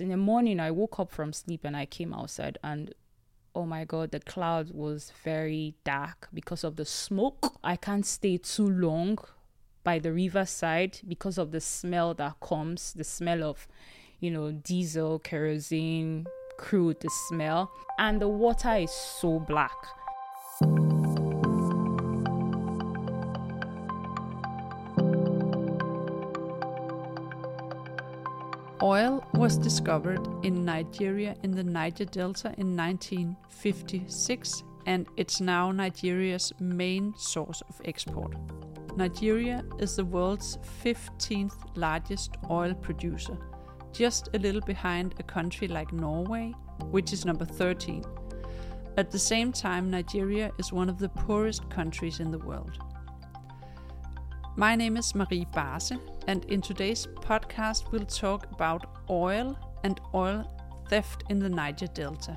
In the morning, I woke up from sleep and I came outside, and oh my god, the cloud was very dark because of the smoke. I can't stay too long by the riverside because of the smell that comes the smell of, you know, diesel, kerosene, crude, the smell. And the water is so black. Oil was discovered in Nigeria in the Niger Delta in 1956 and it's now Nigeria's main source of export. Nigeria is the world's 15th largest oil producer, just a little behind a country like Norway, which is number 13. At the same time, Nigeria is one of the poorest countries in the world. My name is Marie Barse, and in today's podcast, we'll talk about oil and oil theft in the Niger Delta.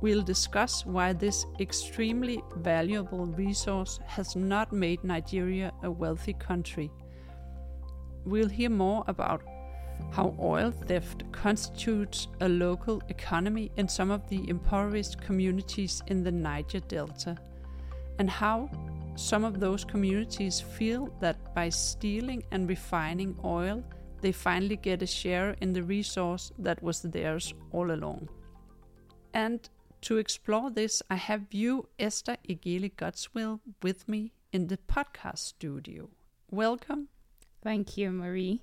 We'll discuss why this extremely valuable resource has not made Nigeria a wealthy country. We'll hear more about how oil theft constitutes a local economy in some of the impoverished communities in the Niger Delta, and how some of those communities feel that by stealing and refining oil, they finally get a share in the resource that was theirs all along. And to explore this, I have you, Esther Egele Godswill, with me in the podcast studio. Welcome. Thank you, Marie.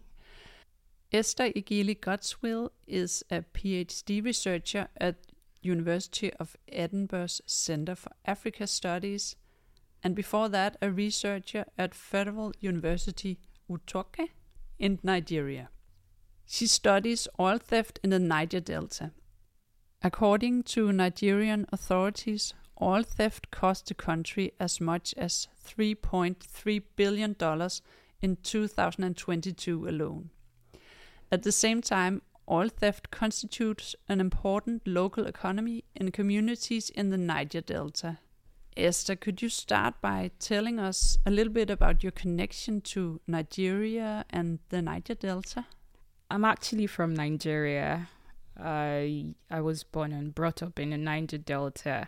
Esther Egele Godswill is a PhD researcher at University of Edinburgh's Centre for Africa Studies and before that, a researcher at Federal University Otuoke in Nigeria. She studies oil theft in the Niger Delta. According to Nigerian authorities, oil theft cost the country as much as $3.3 billion in 2022 alone. At the same time, oil theft constitutes an important local economy in communities in the Niger Delta. Esther, could you start by telling us a little bit about your connection to Nigeria and the Niger Delta? I'm actually from Nigeria. I I was born and brought up in the Niger Delta.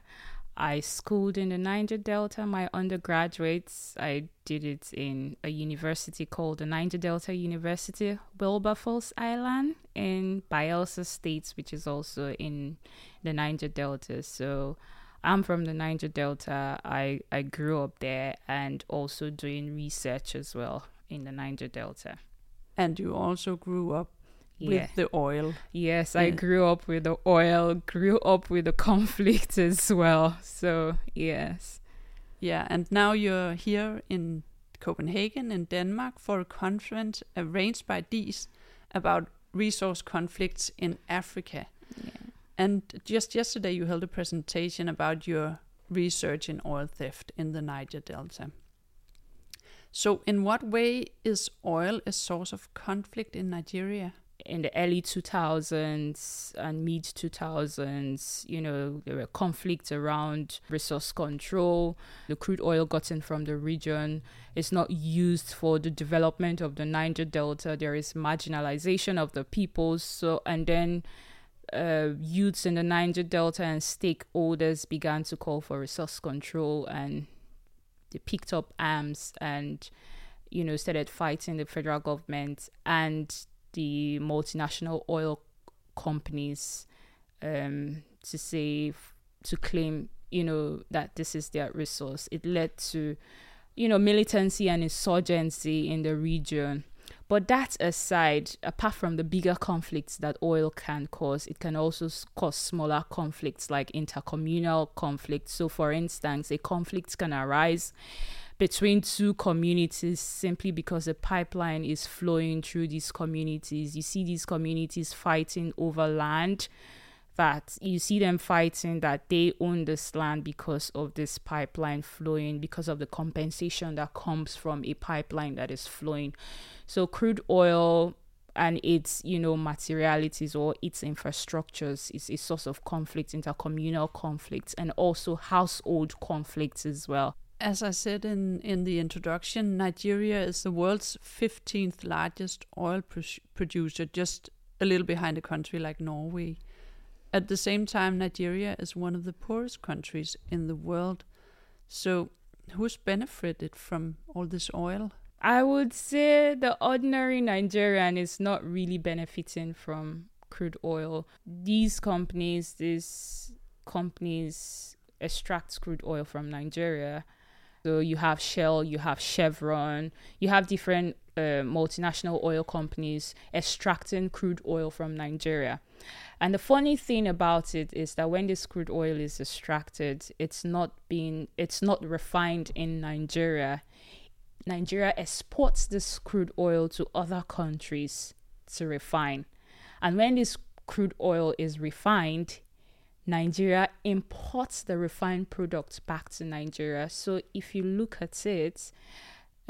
I schooled in the Niger Delta. My undergraduates, I did it in a university called the Niger Delta University, Wilberforce Island in Bayelsa State, which is also in the Niger Delta. So I'm from the Niger Delta. I, I grew up there and also doing research as well in the Niger Delta. And you also grew up yeah. with the oil. Yes, yeah. I grew up with the oil, grew up with the conflict as well. So, yes. Yeah, and now you're here in Copenhagen in Denmark for a conference arranged by DIS about resource conflicts in Africa. Yeah. And just yesterday, you held a presentation about your research in oil theft in the Niger Delta. So, in what way is oil a source of conflict in Nigeria? In the early 2000s and mid 2000s, you know, there were conflicts around resource control. The crude oil gotten from the region is not used for the development of the Niger Delta. There is marginalization of the people. So, and then uh, youths in the Niger Delta and stakeholders began to call for resource control and they picked up arms and, you know, started fighting the federal government and the multinational oil companies um, to say, to claim, you know, that this is their resource. It led to, you know, militancy and insurgency in the region but that aside, apart from the bigger conflicts that oil can cause, it can also cause smaller conflicts like intercommunal conflicts. So, for instance, a conflict can arise between two communities simply because a pipeline is flowing through these communities. You see these communities fighting over land that you see them fighting that they own this land because of this pipeline flowing, because of the compensation that comes from a pipeline that is flowing. So crude oil and its you know materialities or its infrastructures is a source of conflict, intercommunal conflicts, and also household conflicts as well. As I said in, in the introduction, Nigeria is the world's 15th largest oil producer, just a little behind a country like Norway. At the same time, Nigeria is one of the poorest countries in the world. So, who's benefited from all this oil? I would say the ordinary Nigerian is not really benefiting from crude oil. These companies, these companies extract crude oil from Nigeria. So you have Shell, you have Chevron, you have different uh, multinational oil companies extracting crude oil from Nigeria. And the funny thing about it is that when this crude oil is extracted, it's not being it's not refined in Nigeria. Nigeria exports this crude oil to other countries to refine. And when this crude oil is refined, Nigeria imports the refined products back to Nigeria. So if you look at it,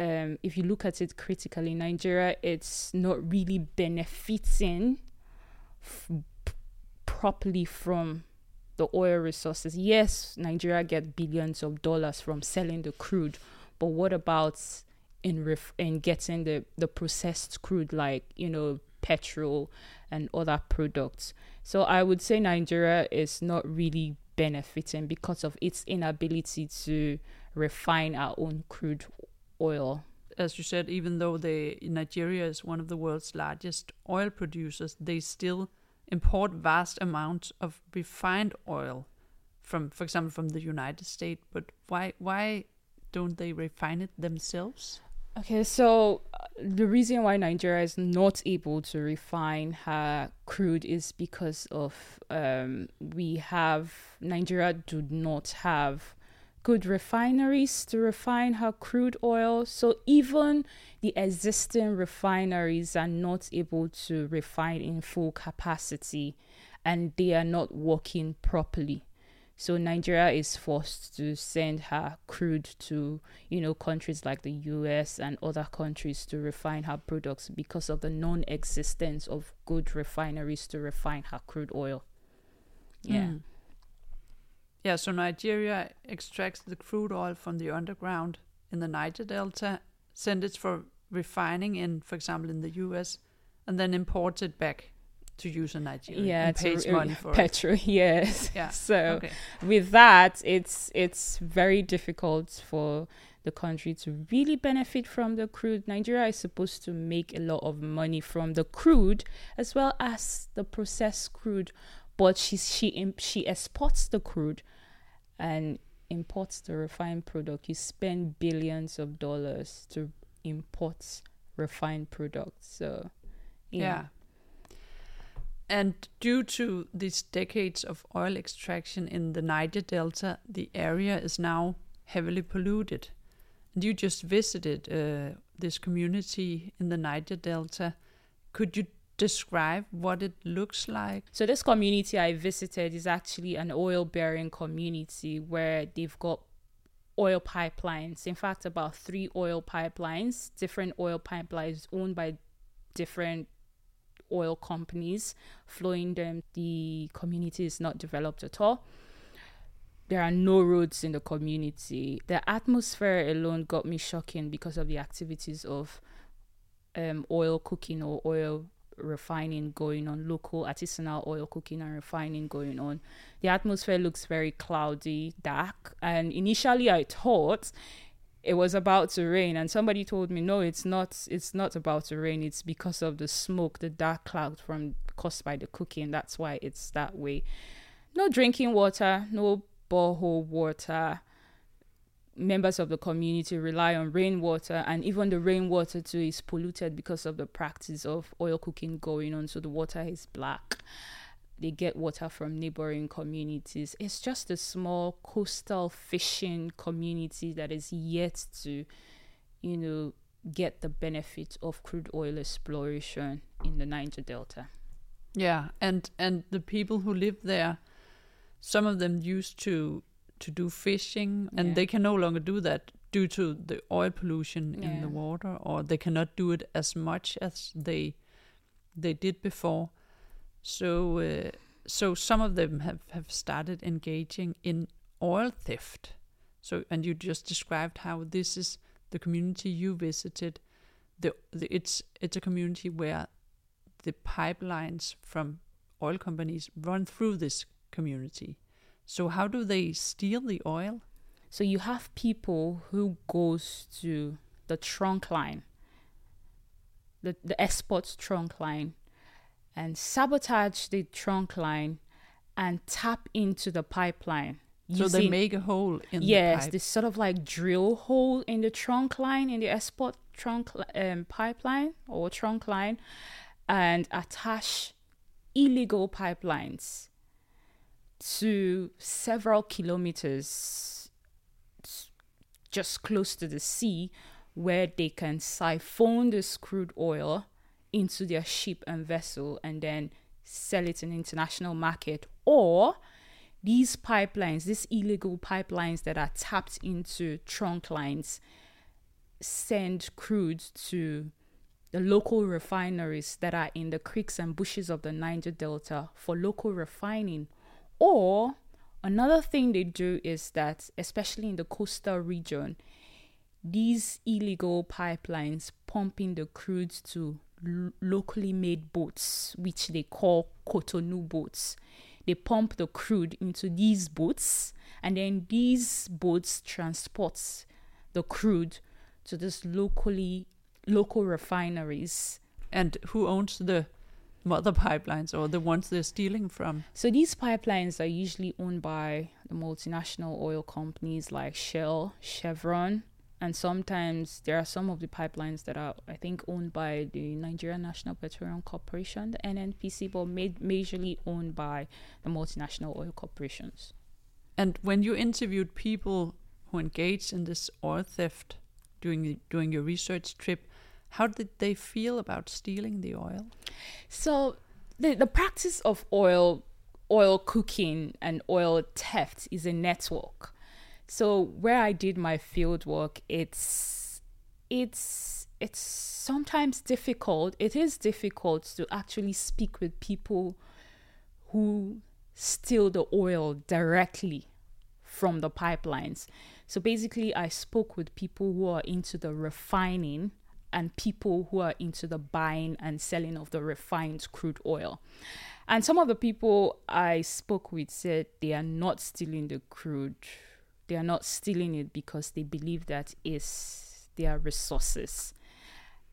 um, if you look at it critically, Nigeria it's not really benefiting f- properly from the oil resources. Yes, Nigeria get billions of dollars from selling the crude, but what about in ref- in getting the the processed crude like you know petrol and other products. So I would say Nigeria is not really benefiting because of its inability to refine our own crude oil. As you said, even though they Nigeria is one of the world's largest oil producers, they still import vast amounts of refined oil from, for example, from the United States. But why why don't they refine it themselves? Okay, so uh, the reason why Nigeria is not able to refine her crude is because of um, we have Nigeria do not have good refineries to refine her crude oil. So even the existing refineries are not able to refine in full capacity and they are not working properly. So Nigeria is forced to send her crude to, you know, countries like the US and other countries to refine her products because of the non-existence of good refineries to refine her crude oil. Yeah. Mm. Yeah, so Nigeria extracts the crude oil from the underground in the Niger Delta, sends it for refining in, for example, in the US, and then imports it back to use in Nigeria yeah, and pays money for petrol. It. Yes. Yeah. So okay. with that, it's it's very difficult for the country to really benefit from the crude. Nigeria is supposed to make a lot of money from the crude as well as the processed crude, but she she she exports the crude and imports the refined product. You spend billions of dollars to import refined products. So yeah. yeah and due to these decades of oil extraction in the Niger Delta, the area is now heavily polluted. And you just visited uh, this community in the Niger Delta. Could you describe what it looks like? So, this community I visited is actually an oil bearing community where they've got oil pipelines. In fact, about three oil pipelines, different oil pipelines owned by different oil companies flowing them. The community is not developed at all. There are no roads in the community. The atmosphere alone got me shocking because of the activities of um, oil cooking or oil refining going on, local artisanal oil cooking and refining going on. The atmosphere looks very cloudy, dark, and initially I thought it was about to rain and somebody told me no it's not it's not about to rain it's because of the smoke the dark cloud from caused by the cooking that's why it's that way no drinking water no borehole water members of the community rely on rainwater and even the rainwater too is polluted because of the practice of oil cooking going on so the water is black they get water from neighboring communities. It's just a small coastal fishing community that is yet to, you know, get the benefit of crude oil exploration in the Niger Delta. Yeah, and and the people who live there, some of them used to to do fishing, and yeah. they can no longer do that due to the oil pollution yeah. in the water, or they cannot do it as much as they they did before. So, uh, so some of them have, have started engaging in oil theft. So, and you just described how this is the community you visited. The, the it's it's a community where the pipelines from oil companies run through this community. So how do they steal the oil? So you have people who goes to the trunk line, the, the export trunk line, and sabotage the trunk line and tap into the pipeline. So they make a hole in yes, the pipe. this sort of like drill hole in the trunk line in the export trunk um, pipeline or trunk line, and attach illegal pipelines to several kilometers just close to the sea where they can siphon this crude oil into their ship and vessel and then sell it in international market or these pipelines these illegal pipelines that are tapped into trunk lines send crude to the local refineries that are in the creeks and bushes of the Niger Delta for local refining. Or another thing they do is that, especially in the coastal region, these illegal pipelines pumping the crude to l- locally made boats, which they call Cotonou boats. They pump the crude into these boats, and then these boats transport the crude to this locally local refineries. And who owns the mother pipelines or the ones they're stealing from? So these pipelines are usually owned by the multinational oil companies like Shell, Chevron, and sometimes there are some of the pipelines that are, I think, owned by the Nigerian National Petroleum Corporation, the NNPC, but made majorly owned by the multinational oil corporations. And when you interviewed people who engaged in this oil theft during during your research trip, how did they feel about stealing the oil? So the the practice of oil oil cooking and oil theft is a network. So where I did my field work, it's it's it's sometimes difficult. It is difficult to actually speak with people who steal the oil directly from the pipelines. So basically, I spoke with people who are into the refining and people who are into the buying and selling of the refined crude oil. And some of the people I spoke with said they are not stealing the crude. They are not stealing it because they believe that is their resources.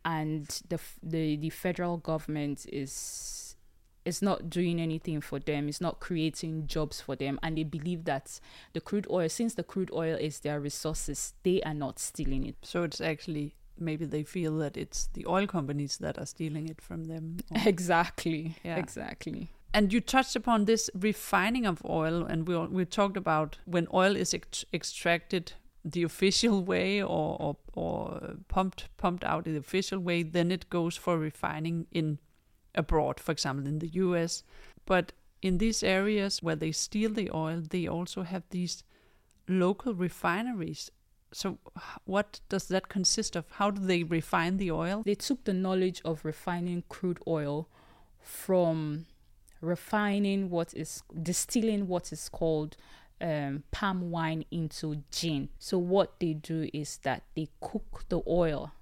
And the the the federal government is is not doing anything for them. It's not creating jobs for them. And they believe that the crude oil, since the crude oil is their resources, they are not stealing it. So it's actually maybe they feel that it's the oil companies that are stealing it from them. or- Exactly. Yeah. Exactly. And you touched upon this refining of oil, and we we talked about when oil is ex- extracted the official way or, or or pumped pumped out in the official way, then it goes for refining in abroad, for example, in the U.S. But in these areas where they steal the oil, they also have these local refineries. So, what does that consist of? How do they refine the oil? They took the knowledge of refining crude oil from refining what is distilling what is called um, palm wine into gin. So what they do is that they cook the oil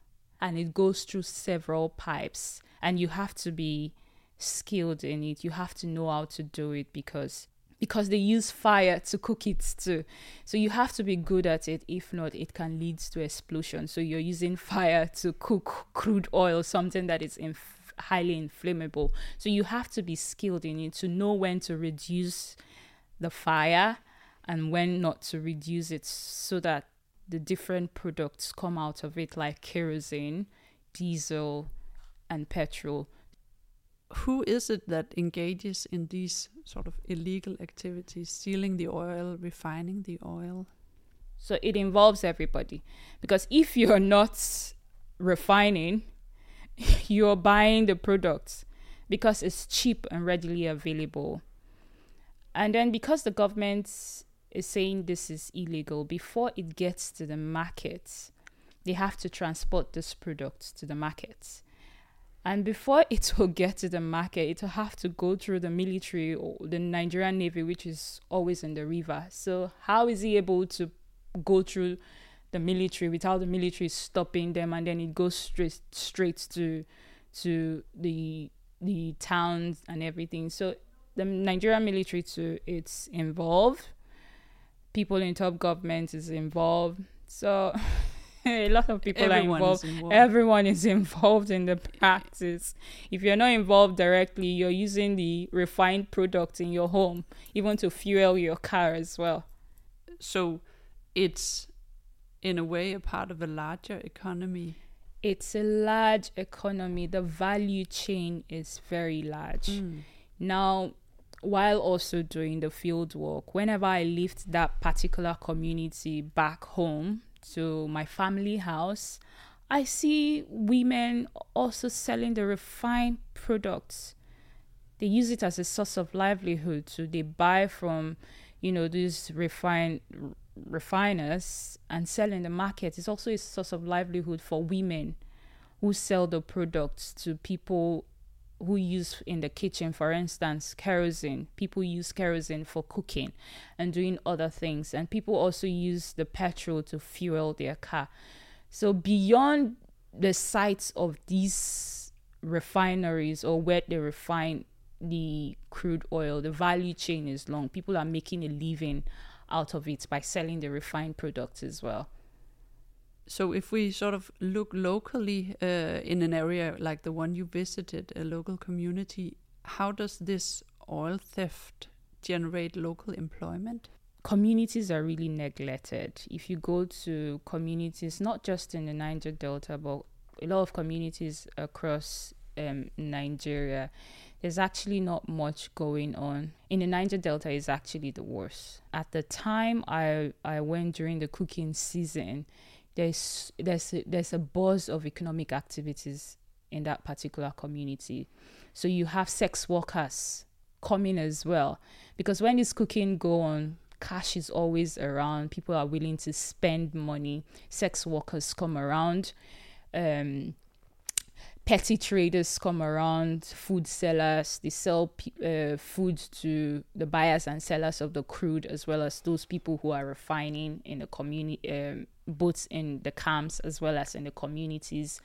and it goes through several pipes and you have to be skilled in it. You have to know how to do it because because they use fire to cook it too. So you have to be good at it. If not, it can lead to explosion. So you're using fire to cook crude oil, something that is inf- highly inflammable. So you have to be skilled in it to know when to reduce the fire and when not to reduce it so that the different products come out of it like kerosene, diesel, and petrol. Who is it that engages in these sort of illegal activities, stealing the oil, refining the oil? So it involves everybody. Because if you're not refining, you're buying the products because it's cheap and readily available. And then because the government is saying this is illegal, before it gets to the market, they have to transport this product to the market. And before it will get to the market, it will have to go through the military or the Nigerian Navy, which is always in the river. So, how is he able to go through the military without the military stopping them and then it goes straight straight to to the the towns and everything. So the Nigerian military too, it's involved. People in top government is involved. So a lot of people Everyone are involved. involved. Everyone is involved in the practice. If you're not involved directly, you're using the refined product in your home, even to fuel your car as well. so it's in a way a part of a larger economy. It's a large economy. The value chain is very large. Mm. Now, while also doing the field work, whenever I lift that particular community back home to my family house, I see women also selling the refined products. They use it as a source of livelihood. So they buy from, you know, these refined refiners and sell in the market. It's also a source of livelihood for women who sell the products to people who use in the kitchen, for instance, kerosene. People use kerosene for cooking and doing other things, and people also use the petrol to fuel their car. So, beyond the sites of these refineries or where they refine the crude oil, the value chain is long. People are making a living out of it by selling the refined products as well. So if we sort of look locally uh, in an area like the one you visited, a local community, how does this oil theft generate local employment? communities are really neglected. If you go to communities, not just in the Niger Delta, but a lot of communities across um, Nigeria, there's actually not much going on. In the Niger Delta is actually the worst. At the time I I went during the cooking season, there's there's a, there's a buzz of economic activities in that particular community. So you have sex workers coming as well. Because when this cooking go on cash is always around. People are willing to spend money. Sex workers come around. Um petty traders come around food sellers they sell uh, food to the buyers and sellers of the crude as well as those people who are refining in the community um, both in the camps as well as in the communities.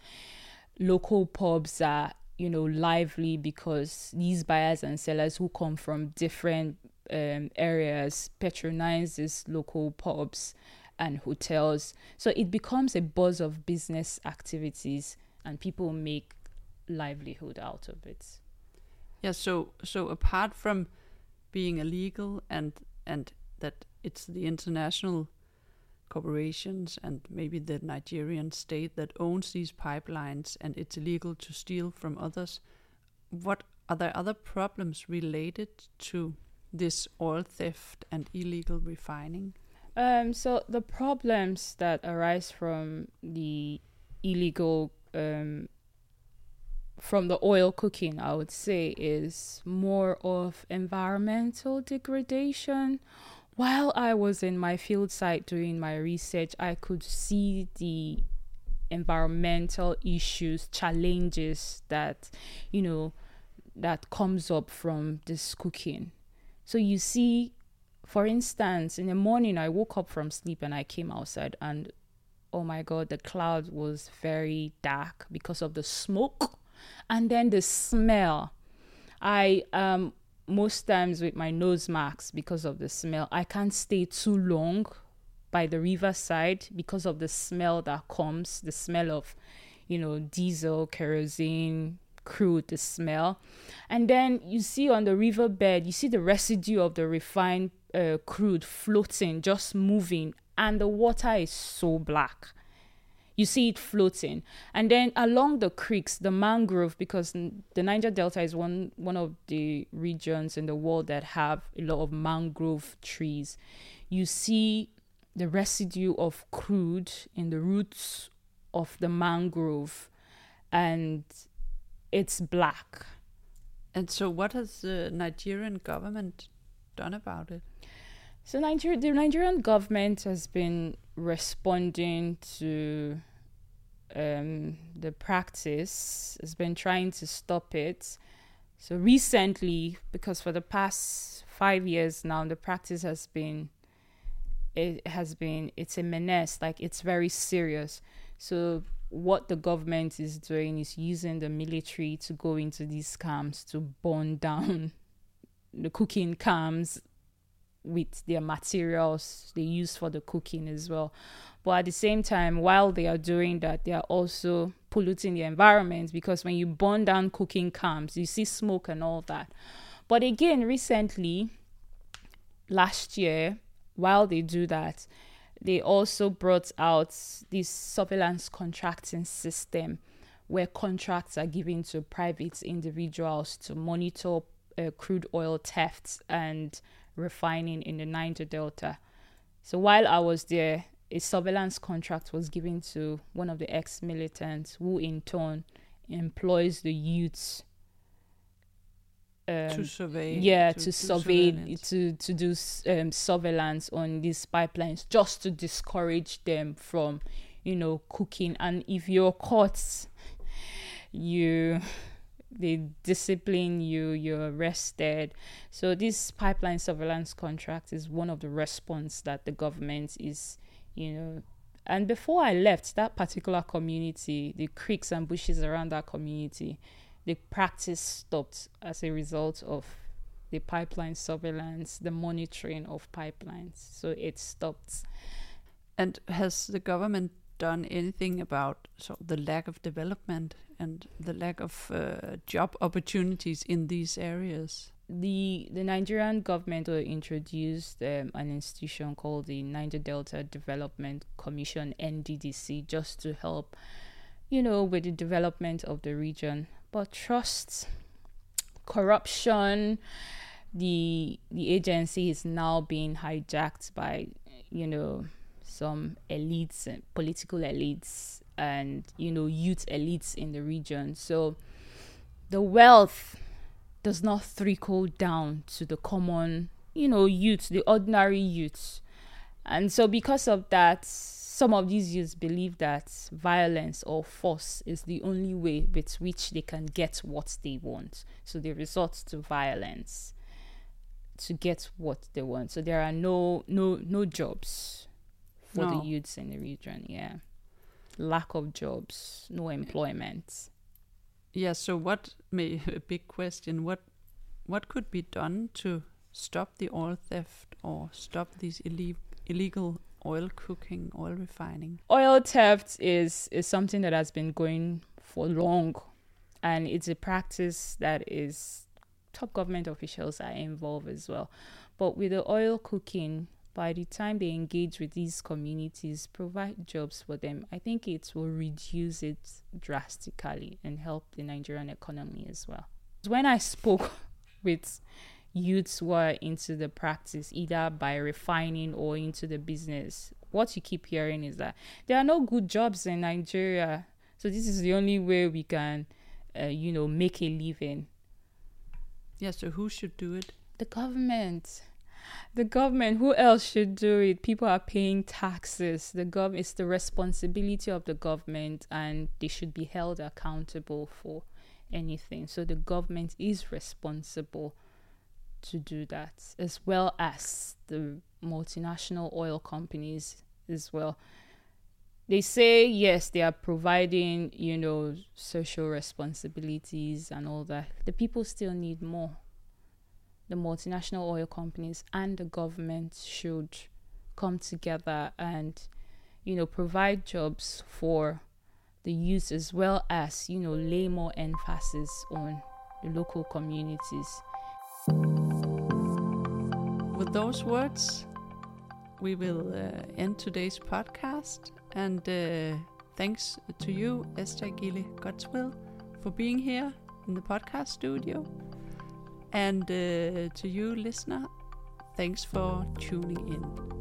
Local pubs are you know lively because these buyers and sellers who come from different um, areas patronize these local pubs and hotels. So it becomes a buzz of business activities and people make livelihood out of it Yeah, so so apart from being illegal and and that it's the international corporations and maybe the Nigerian state that owns these pipelines and it's illegal to steal from others, what are there other problems related to this oil theft and illegal refining? Um, so the problems that arise from the illegal, um, from the oil cooking, I would say, is more of environmental degradation. While I was in my field site doing my research, I could see the environmental issues, challenges that, you know, that comes up from this cooking. So you see for instance, in the morning I woke up from sleep and I came outside and oh my god, the cloud was very dark because of the smoke and then the smell. I um most times with my nose marks because of the smell. I can't stay too long by the riverside because of the smell that comes, the smell of, you know, diesel, kerosene, crude, the smell. And then you see on the riverbed, you see the residue of the refined uh, crude floating, just moving, and the water is so black. You see it floating, and then along the creeks, the mangrove, because the Niger Delta is one one of the regions in the world that have a lot of mangrove trees. You see the residue of crude in the roots of the mangrove, and it's black. And so, what has the Nigerian government done about it? So Niger- the Nigerian government has been responding to um, the practice, has been trying to stop it. So recently, because for the past five years now, the practice has been, it has been, it's a menace, like it's very serious. So what the government is doing is using the military to go into these camps to burn down the cooking camps with their materials they use for the cooking as well. But at the same time, while they are doing that, they are also polluting the environment because when you burn down cooking camps, you see smoke and all that. But again, recently, last year, while they do that, they also brought out this surveillance contracting system where contracts are given to private individuals to monitor uh, crude oil thefts and refining in the Niger Delta. So while I was there, a surveillance contract was given to one of the ex militants who, in turn, employs the youths. Um, to survey, yeah, to, to survey, to to do um, surveillance on these pipelines, just to discourage them from, you know, cooking. And if you're caught, you they discipline you, you're arrested. So this pipeline surveillance contract is one of the response that the government is, you know. And before I left that particular community, the creeks and bushes around that community, the practice stopped as a result of the pipeline surveillance, the monitoring of pipelines. So it stopped. And has the government done anything about so the lack of development and the lack of uh, job opportunities in these areas? The the Nigerian government introduced um, an institution called the Niger Delta Development Commission (NDDC) just to help, you know, with the development of the region. But trust, corruption, the the agency is now being hijacked by, you know, some elites and political elites and you know youth elites in the region. So the wealth does not trickle down to the common you know youth the ordinary youth and so because of that some of these youths believe that violence or force is the only way with which they can get what they want. So they resort to violence to get what they want. So there are no no no jobs for no. the youths in the region. Yeah, lack of jobs, no employment. Yeah. So what? May a big question. What what could be done to stop the oil theft or stop these Ill- illegal oil cooking, oil refining? Oil theft is is something that has been going for long, and it's a practice that is top government officials are involved as well. But with the oil cooking, by the time they engage with these communities, provide jobs for them, I think it will reduce it drastically and help the Nigerian economy as well. When I spoke with youths who are into the practice, either by refining or into the business, what you keep hearing is that there are no good jobs in Nigeria. So this is the only way we can, uh, you know, make a living. Yeah, so who should do it? The government the government who else should do it? People are paying taxes. The gov it's the responsibility of the government and they should be held accountable for anything. So the government is responsible to do that as well as the multinational oil companies as well. They say yes they are providing you know social responsibilities and all that. The people still need more the multinational oil companies and the government should come together and you know provide jobs for the youth as well as you know lay more emphasis on the local communities. With those words we will uh, end today's podcast and uh, thanks to you esther Egele Godswill, for being here in the podcast studio and uh, to you, listener, thanks for tuning in.